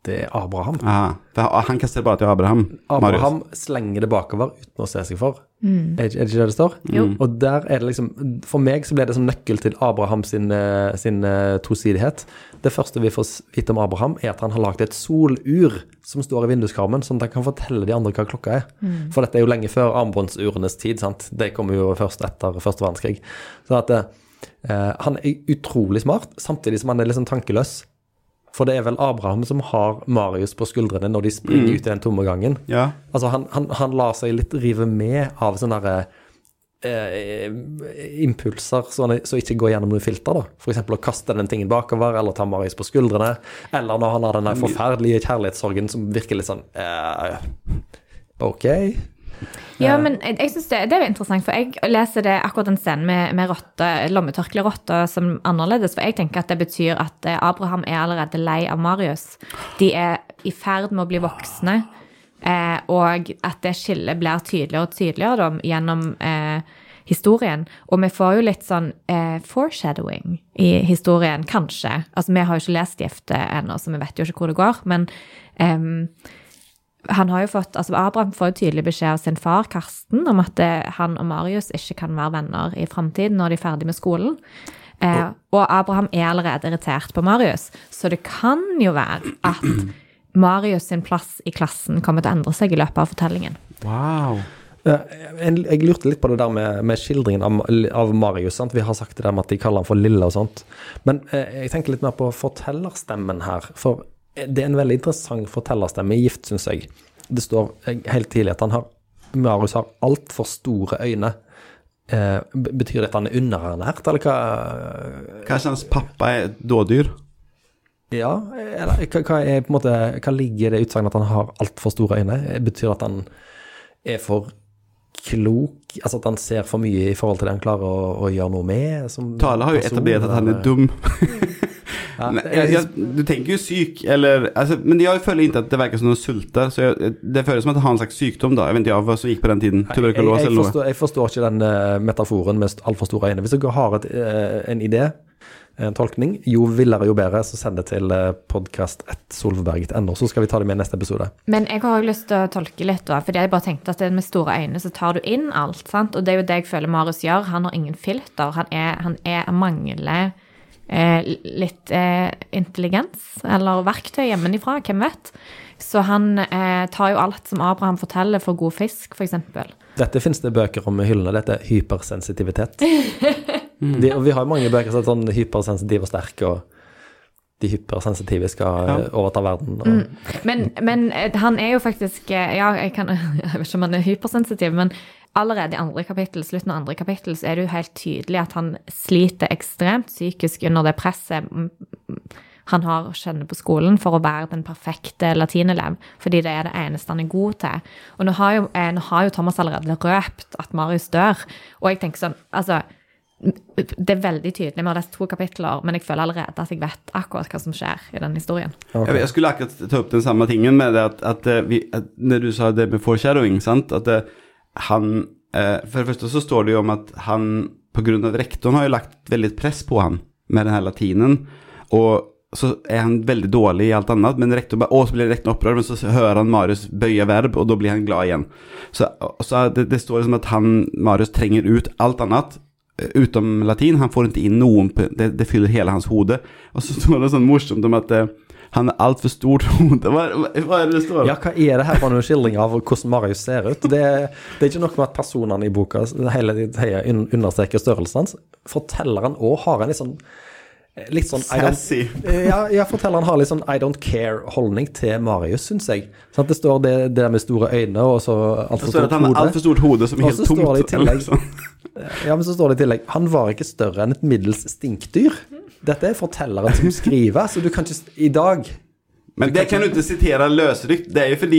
Det er Abraham. Aha, for han kaster det bare til Abraham. Abraham slenger det bakover uten å se seg for. Er, er det ikke det det står? Jo. Og der er det liksom For meg så ble det som nøkkel til Abraham sin, eh, sin eh, tosidighet. Det første vi får vite om Abraham, er at han har lagd et solur som står i vinduskarmen, sånn at han kan fortelle de andre hva klokka er. For dette er jo lenge før armbåndsurenes tid, sant. De kommer jo først etter første verdenskrig. Så at eh, han er utrolig smart, samtidig som han er liksom tankeløs. For det er vel Abraham som har Marius på skuldrene når de springer ut i den tomme gangen. Ja. Altså, han, han, han lar seg litt rive med av sånne derre eh, impulser som så ikke går gjennom noe filter, da. For eksempel å kaste den tingen bakover, eller ta Marius på skuldrene. Eller når han har den forferdelige kjærlighetssorgen som virker litt sånn eh, OK. Ja, men jeg, synes det, det er interessant, for jeg leser det akkurat den scenen med, med rotte, lommetørklerotte som annerledes, for jeg tenker at det betyr at eh, Abraham er allerede lei av Marius. De er i ferd med å bli voksne, eh, og at det skillet blir tydeligere og tydeligere da, gjennom eh, historien. Og vi får jo litt sånn eh, foreshadowing i historien, kanskje. Altså, vi har jo ikke lest Gifte ennå, så vi vet jo ikke hvor det går, men ehm, han har jo fått, altså Abraham får jo tydelig beskjed av sin far Karsten om at eh, han og Marius ikke kan være venner i framtiden når de er ferdig med skolen. Eh, og Abraham er allerede irritert på Marius, så det kan jo være at Marius sin plass i klassen kommer til å endre seg i løpet av fortellingen. Wow. Eh, Jeg, jeg lurte litt på det der med, med skildringen av, av Marius. Sant? Vi har sagt det der med at de kaller han for Lille og sånt. Men eh, jeg tenker litt mer på fortellerstemmen her. For det er en veldig interessant fortellerstemme i Gift, syns jeg. Det står eh, helt tidlig at han har Marius har altfor store øyne. Eh, betyr det at han er underernært, eller hva? Kanskje hans pappa er dådyr? Ja, eller hva, er måte Hva ligger i det utsagnet at han har altfor store øyne? Betyr det at han er for klok? Altså at han ser for mye i forhold til det han klarer å, å gjøre noe med? Som Tale har jo etablert at han er dum. Ja, jeg- jeg, du tenker jo syk, eller altså, Men jeg føler ikke at det virker som noen sulter. Så jeg, det føles som at han har en slags sykdom, da. Jeg vet ikke hva som gikk på den tiden. Tuberkulose eller noe. jeg forstår ikke den uh, metaforen med altfor store øyne. Hvis dere har et, uh, en idé, en tolkning, jo villere jo bedre, så send det til podkast1solveberget.no, så skal vi ta det med i neste episode. Men jeg har jo lyst til å tolke litt, da, fordi jeg bare tenkte at det med store øyne så tar du inn alt. sant? Og det er jo det jeg føler Marius gjør. Han har ingen filter. Han, er, han, er, mangler eh, litt eh, intelligens eller verktøy hjemmefra, hvem vet. Så han eh, tar jo alt som Abraham forteller for god fisk, f.eks. Dette finnes det bøker om i hyllene. Dette er hypersensitivitet. De, og vi har jo mange bøker som er sånn hypersensitive og sterke, og de hypersensitive skal Ja. eh, overta verden. Og, Men, men eh, han er jo faktisk eh, Ja, jeg, kan, jeg vet ikke om han er hypersensitiv, men allerede i andre kapittel, slutten av andre kapittel så er det jo helt tydelig at han sliter ekstremt psykisk under det presset mm, han har å kjenne på skolen for å være den perfekte latinelev, fordi det er det eneste han er god til. Og nå har jo, nå har jo Thomas allerede røpt at Marius dør, og jeg tenker sånn, altså det er veldig tydelig, vi har lest to kapitler, men jeg føler allerede at jeg vet akkurat hva som skjer i den historien. Okay. Jeg, skulle akkurat ta opp den samme tingen med det at, at, eh, vi, at når du sa det med foreshadowing, sant? At det, han eh, For det første så står det jo om at han av rektoren har jo lagt veldig press på han med den her latinen. Og så er han veldig dårlig i alt annet, men rektor bare, å, så blir rektoren opprørt, men så hører han Marius bøye verb, og da blir han glad igjen. Så, så det, det står liksom at han, Marius trenger ut alt annet, eh, utom latin. Han får ikke inn noen, det, det fyller hele hans hode. Og så står det sånn morsomt om at eh, han er altfor stort hode. Hva, hva, er det det står? Ja, hva er det her for noen skildring av hvordan Marius ser ut? Det, det er ikke nok med at personene i boka hele tiden un- understreker størrelsen hans. Fortelleren òg har en litt sånn Litt sånn Sassy. ja, ja, fortelleren har litt sånn I don't care-holdning til Marius, syns jeg. Sånn at det står det, det der med store øyne og så altfor at stort han har hode. altfor stort hode som er Og så står det i tillegg. Ja, men så står det i tillegg Han var ikke større enn et middels stinkdyr. dette er fortelleren som skriver, så du kan ikke I dag Men det kan du ikke sitere løsrykt. Det er jo för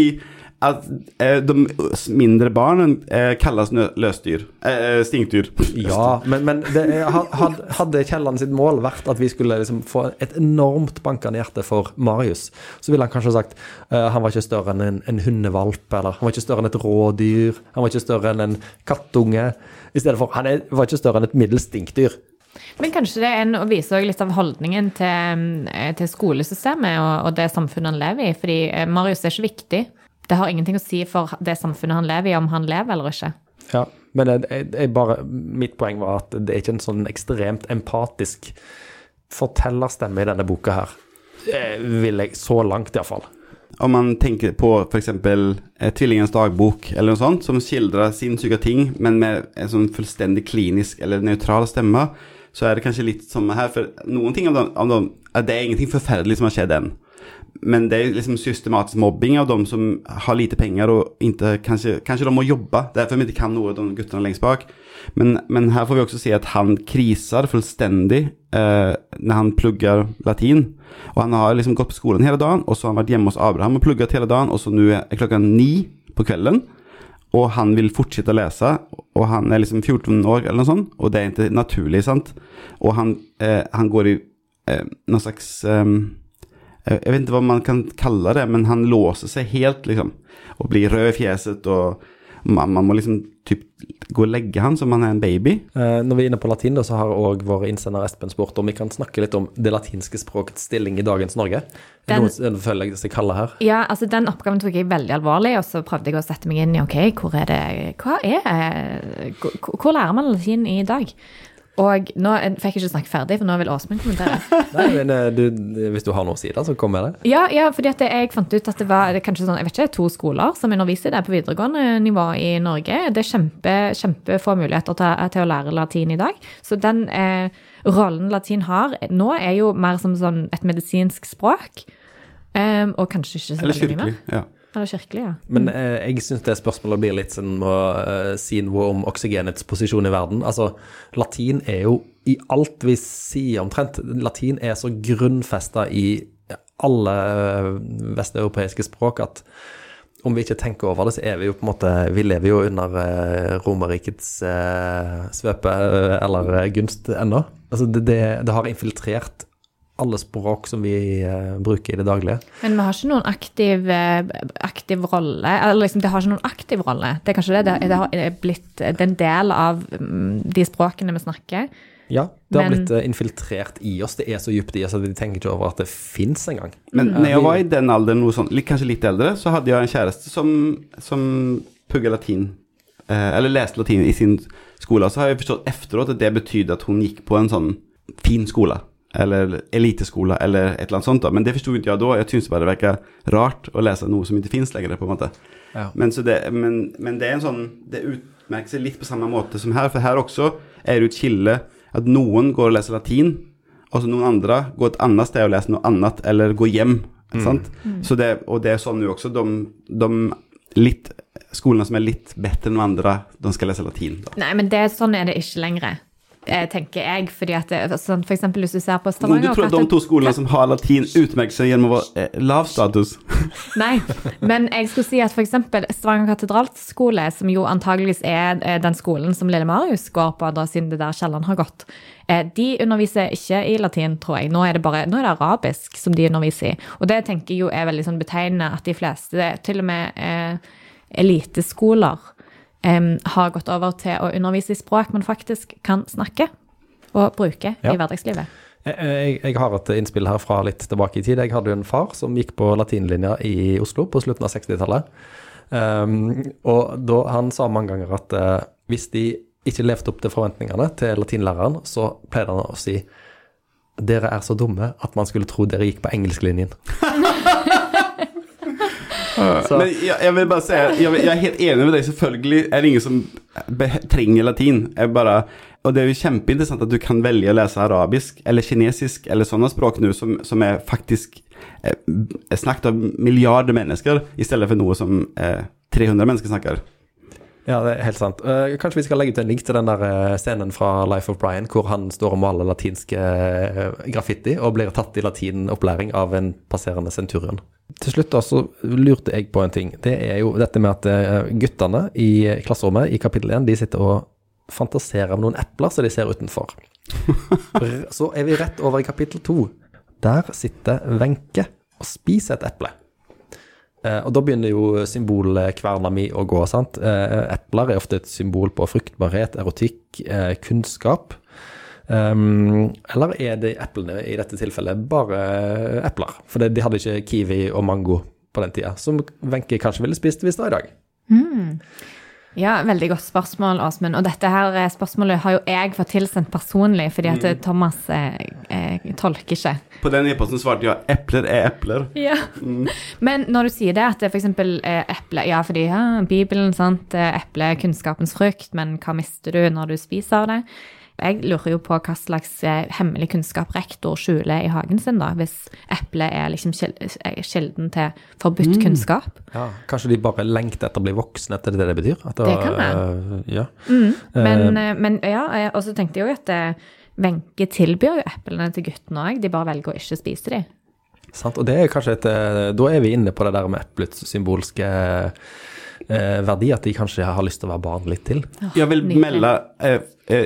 att eh, de mindre barnen eh, kalles løsdyr. Eh, stinkdyr. Ja, men, men det, had- had- hadde Kielland sitt mål vært at vi skulle liksom få et enormt bankende hjerte for Marius, så ville han kanskje sagt eh, han var ikke større enn en, en hundevalp, eller han var ikke større enn et rådyr, han var ikke større enn en kattunge. I stedet for han er, var ikke større enn et middels stinkdyr. Men kanskje det er en, å vise litt av holdningen til, eh, til skolesystemet og, og det samfunnet han lever i. Fordi eh, Marius er ikke viktig. Det har ingenting å si for det samfunnet han lever i, om han lever eller ikke. Ja, men jeg, jeg, bare, mitt poeng var at det er ikke en sånn ekstremt empatisk fortellerstemme i denne boka her. Eh, Vil jeg, så langt iallfall. Om man tenker på f.eks. exempel eh, Tvillingens dagbok eller noe sånt som skildrer sinnssyke ting men med en sånn fullstendig klinisk eller neutral stemme, så er det kanskje litt som her. For noen ting av dem, av dem Det er ingenting forferdelig som har skjedd ennå. Men det er liksom systematisk mobbing av de som har lite penger og ikke Kanskje, kanskje de må jobbe, derfor de ikke kan noe, de guttene lengst bak. Men, men her får vi også se at han kriser fullstendig eh, når han plugger latin. Og han har liksom gått på skolen hele dagen, og så har han vært hjemme hos Abraham og plugget hele dagen, og så nå er klokka ni på kvelden. Og han vil fortsette å lese, og han er liksom 14 år eller noe sånt, og det er ikke naturlig, sant? Og han, eh, han går i eh, noen slags eh, jeg vet ikke hva man kan kalle det, men han låser seg helt, liksom. Og blir rød i fjeset, og man, man må liksom typ gå og legge han som han er en baby. Eh, når vi er inne på latin, da, så har òg vår innsender Espen spurt om vi kan snakke litt om det latinske språkets stilling i dagens Norge. Den- Noe føler jeg seg her. Ja, altså Den oppgaven tok jeg veldig alvorlig, og så prøvde jeg å sette meg inn i ok, hvor er det Hva er eh, Hvor, hvor lærer man latin i dag? Og nå jeg fikk jeg ikke snakke ferdig, for nå vil Åsmund kommentere. Nei, men eh, du, hvis du har noe å si, da, så kom med det. Ja, ja fordi at jeg fant ut at det var det kanskje sånn, jeg vet ikke, to skoler som underviser det på videregående nivå i Norge. Det er kjempe, kjempefå muligheter til, til å lære latin i dag. Så den eh, rollen latin har nå, er jo mer som sånn et medisinsk språk. Um, og kanskje ikke så Eller veldig mye mer. kirkelig. Ja. Eller kirkelig, ja. Men eh, jeg syns det spørsmålet blir litt sånn å eh, si noe om oksygenets posisjon i verden. Altså, latin er jo i alt vi sier omtrent Latin er så grunnfesta i alle eh, vesteuropeiske språk at om vi ikke tenker over det, så er vi jo på en måte Vi lever jo under eh, Romerrikets eh, svøpe eller gunst ennå. Altså, det, det, det har infiltrert alle språk som vi uh, bruker i det daglige. Men vi har ikke noen aktiv, eh, aktiv rolle. Eller liksom, det har ikke noen aktiv rolle. Det er kanskje det. Det, det har det er blitt er en del av mm, de språkene vi snakker. Ja, det har Men- blitt eh, infiltrert i oss. Det er så dypt i oss at vi tenker ikke over at det fins engang. Men når jeg var i den alderen, noe sånt, litt- kanskje litt eldre, så hadde jeg en kjæreste som, som pugget latin. Eh, eller leste latin i sin skole. Så har jeg forstått efteråt at det betydde at hun gikk på en sånn fin skole. Eller eliteskoler, eller et eller annet sånt. da. Men det forsto ikke jeg da. Jeg syntes bare det virka rart å lese noe som ikke fins lenger. på en måte. Ja. Men, så det, men, men det er en sånn Det utmerker seg litt på samme måte som her. For her også er det jo et skille at noen går og leser latin, og så noen andre går et annet sted og leser noe annet, eller går hjem. Sant? Så det, og det er sånn nå også. De, de litt, skolene som er litt bedre enn andre, de skal lese latin. Da. Nei, men det, sånn er det ikke lenger, tenker jeg. fordi at sånn, For eksempel hvis du ser på Stavanger Du tror at de to skolene som har latin, utmerker seg gjennom å være eh, lav status? Nei, men jeg skulle si at f.eks. Stavanger katedralskole, som jo antageligvis er eh, den skolen som Lille Marius går på, da, siden det der Kielland har gått, eh, de underviser ikke i latin, tror jeg. Nå er det bare nå er det arabisk som de underviser i. Og det tenker jeg jo er veldig sånn betegnende at de fleste, til og med eh, eliteskoler, em, har gått over til å undervise i språk man faktisk kan snakke og bruke Ja. i hverdagslivet. Jeg, jeg, jeg har et innspill her fra litt tilbake i tid. Jeg hadde jo en far som gikk på latinlinja i Oslo på slutten av 60-tallet. Um, og da, han sa mange ganger at uh, hvis de ikke levde opp til forventningene til latinlæreren, så pleide han å si dere er så dumme at man skulle tro dere gikk på engelsklinjen. Så- Men jeg, jeg vil bare si, jeg, jeg er helt enig med deg. Selvfølgelig er det ingen som trenger latin. Bare, og det er jo kjempeinteressant at du kan velge å lese arabisk eller kinesisk eller sånne språk nå som, som er faktisk eh, snakket av milliarder mennesker, i stedet for noe som eh, 300 mennesker snakker. Ja, det er helt sant. Uh, kanskje vi skal legge ut en link til den der eh, scenen fra Life of Brian, hvor han står og maler latinske eh, graffiti og blir tatt i latinopplæring av en passerende centurion. Til slutt da, så lurte jeg på en ting. Det er jo dette med at guttene i klasserommet i kapittel 1, de sitter og fantaserer om noen epler som de ser utenfor. Så er vi rett over i kapittel 2. Der sitter Wenche og spiser et eple. Eh, og da begynner jo symbolkverna mi å gå, sant. Eh, epler er ofte et symbol på fruktbarhet, erotikk, eh, kunnskap. Um, eller er de eplene i dette tilfellet bare epler? For de hadde ikke kiwi og mango på den tida, som Wenche kanskje ville spist hvis det var i dag. Ja, veldig godt spørsmål, Åsmund. Og dette her eh, spørsmålet har jo jeg fått tilsendt personlig, fordi at mm. Thomas eh, eh, tolker ikke. På den e-posten svarte jeg epler er epler. Ja. Men når du sier det, at f.eks. eple Ja, fordi ja, Bibelen, sant. eh, Eple er kunnskapens frukt, men hva mister du når du spiser av det? Jeg lurer jo på hva slags eh, hemmelig kunnskap rektor skjuler i hagen sin, da, hvis eplet er liksom er kilden til forbudt kunnskap. Ja, kanskje de bare lengter etter å bli voksne, etter det det betyr? At Det kan være. Ja. Men, eh, men ja, eh, og så tenkte jeg jo at eh, Wenche tilbyr jo eplene til guttene òg, de bare velger å ikke spise de. Sant? Og det er kanskje et eh, Da er vi inne på det der med eplets symbolske eh, verdi, at de kanskje har lyst til å være barn litt til. Jeg vil Nydelig. melde eh,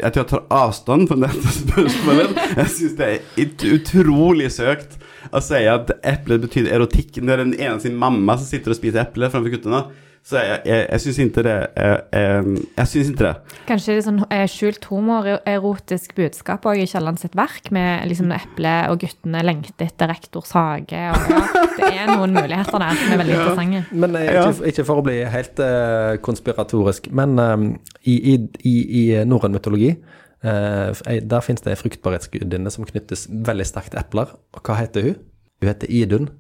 at jeg tar avstand fra dette spørsmålet. Jeg syns det er utrolig søkt å si at eplet betyr erotikk. Når den ene sin mamma som sitter og spiser eple framfor guttene. Så jeg, jeg, jeg syns ikke det Jeg, jeg, Jeg syns ikke det. Kanskje det er sånn eh, skjult homoerotisk budskap også i Kielland sitt verk, med liksom eple og guttene lengter etter rektors hage. Og, ja, det er noen muligheter der som er veldig interessante. Men eh, ikke, ikke for å bli helt uh, konspiratorisk, men eh, i, i, i, i norrøn mytologi uh, der finnes det ei fruktbarhetsgudinne som knyttes veldig sterkt til epler. Og hva heter hun? Hun heter Idun.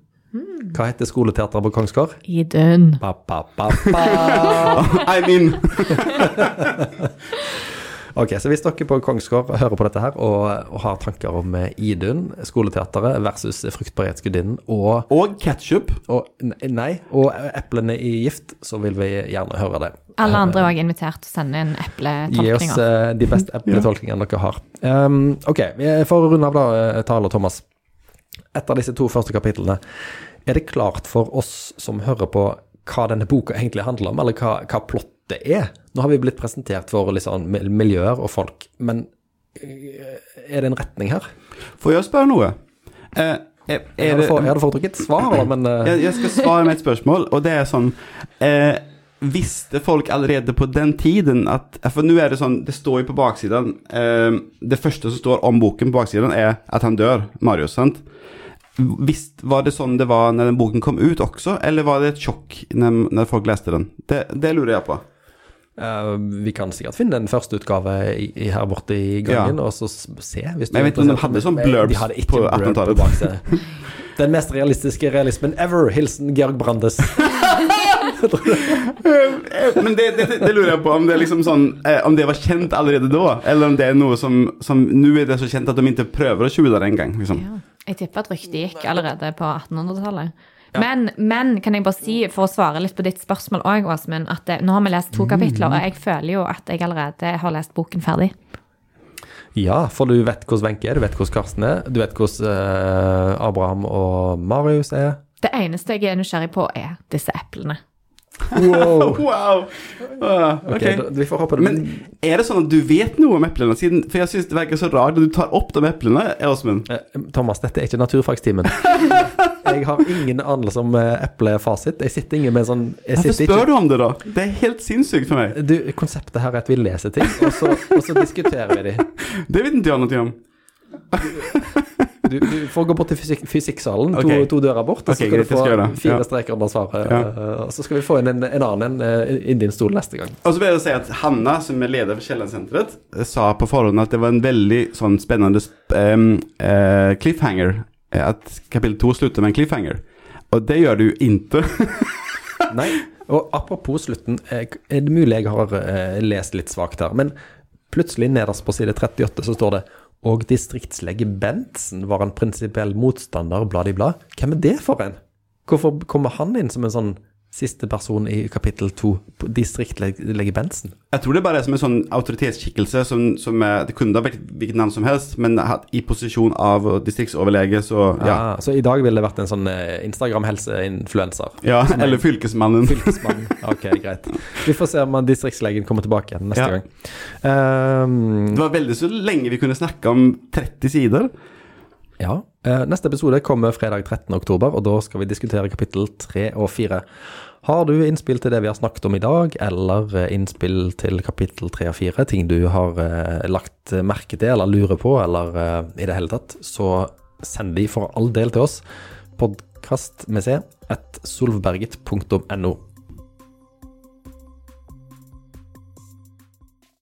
Hva heter skoleteateret på Kongsgård? Idun. Ba, ba, ba, ba. I mean Ok, så hvis dere på Kongsgård hører på dette her og, og har tanker om eh, Idun, skoleteateret versus fruktbarhetsgudinnen og, Og ketsjup. og Nei, og eplene i gift, så vil vi gjerne høre det. Alle andre er òg invitert til å sende inn Gi oss epletolkninger. eh, de beste epletolkningene dere har. Um, ok, for å runde av da, eh, Tale og Thomas. Etter disse to første kapitlene, er det klart for oss som hører på hva denne boka egentlig handler om, eller hva, hva plottet er? Nå har vi blitt presentert for liksom, miljøer og folk, men eh, er det en retning her? Får jeg spørre noe? Eh, er, Jeg er hadde, det, for, jeg hadde foretrukket svar, men eh, jeg, jeg skal svare med et spørsmål, og det er sånn eh, Visste folk allerede på den tiden at For nå er det sånn, det står jo på baksiden eh, Det første som står om boken på baksiden, er at han dør, Marius, sant? Visst, var det sånn det var når den boken kom ut også, eller var det et sjokk når, når folk leste den? Det, det lurer jeg på. Uh, vi kan sikkert finne en førsteutgave i, i her borte i gangen, og så se. Hvis du Men jeg vet ikke om de hadde sånn blurbs de hadde ikke på blurb 1800-tallet. Den mest realistiske realismen ever. Hilsen Georg Brandes. Men det, det, det lurer jeg på, om det er liksom sånn eh, Om det var kjent allerede da, eller om det er noe som, som Nå er det så kjent at de ikke prøver å skjule det engang. Liksom. Ja. Jeg tipper at ryktet gikk allerede på 1800-tallet. Men, men kan jeg bare si, for å svare litt på ditt spørsmål òg, Åsmund, at det, nå har vi lest to kapitler, og jeg føler jo at jeg allerede har lest boken ferdig. Ja, for du vet hvordan Wenche er, du vet hvordan Karsten er, du vet hvordan uh, Abraham og Marius er. Det eneste jeg er nysgjerrig på, er disse eplene. Wow. Wow! Uh, okay. okay. vi får håpe det. Men er det sånn at du vet noe om eplene? Siden, for jeg syns det virker så rart når du tar opp de eplene, Åsmund. Eh, Thomas, dette er ikke naturfagstimen. Jeg har ingen anelse om eh, eplefasit. Jeg sitter ingen med sånn Hvorfor spør spør du om det, da? Det er helt sinnssykt for meg. Du, konseptet her er at vi leser ting, og så, og så diskuterer vi de. Det vet ikke jeg noe om. Du, du får gå bort til fysikk, fysikksalen, to, okay. to dører bort, og så så skal du få fire streker under svaret. Ja. eh, Og så skal vi få inn en, en annen en eh, inn din stol neste gang. Og så vil jeg si at Hanna, som er leder for Kiellandsenteret, sa på forhånd at det var en veldig sånn spennende sp em, eh, cliffhanger. At kapittel to slutter med en cliffhanger. Og det gjør det jo ikke. Nei, og apropos slutten, er det mulig jeg har lest litt svakt her, men plutselig nederst på side 38 så står det og distriktslege Bentsen var en prinsipiell motstander, blad i blad. Hvem er det for en? Hvorfor kommer han inn som en sånn siste person i kapittel to, distriktlege Bensen? Jeg tror det bare er som en sånn autoritetsskikkelse som, som er, Det kunne da vært hvilket navn som helst, men i posisjon av distriktsoverlege, så ja. Ja. Så i dag ville det vært en sånn eh, Instagram-helseinfluenser. ja eller fylkesmannen. Fylkesmannen, Ok, greit. Vi får se om distriktslegen kommer tilbake igjen neste Ja. gang. Um, Det var veldig så lenge vi kunne snakke om 30 sider. ja. Eh, neste episode kommer fredag 13. oktober, og da skal vi diskutere kapittel 3 og 4. Har du innspill til det vi har snakket om i dag, eller eh, innspill til kapittel 3 og 4, ting du har eh, lagt merke til eller lurer på, eller eh, i det hele tatt, så send de for all del til oss. Podkast med C, at solvberget.no.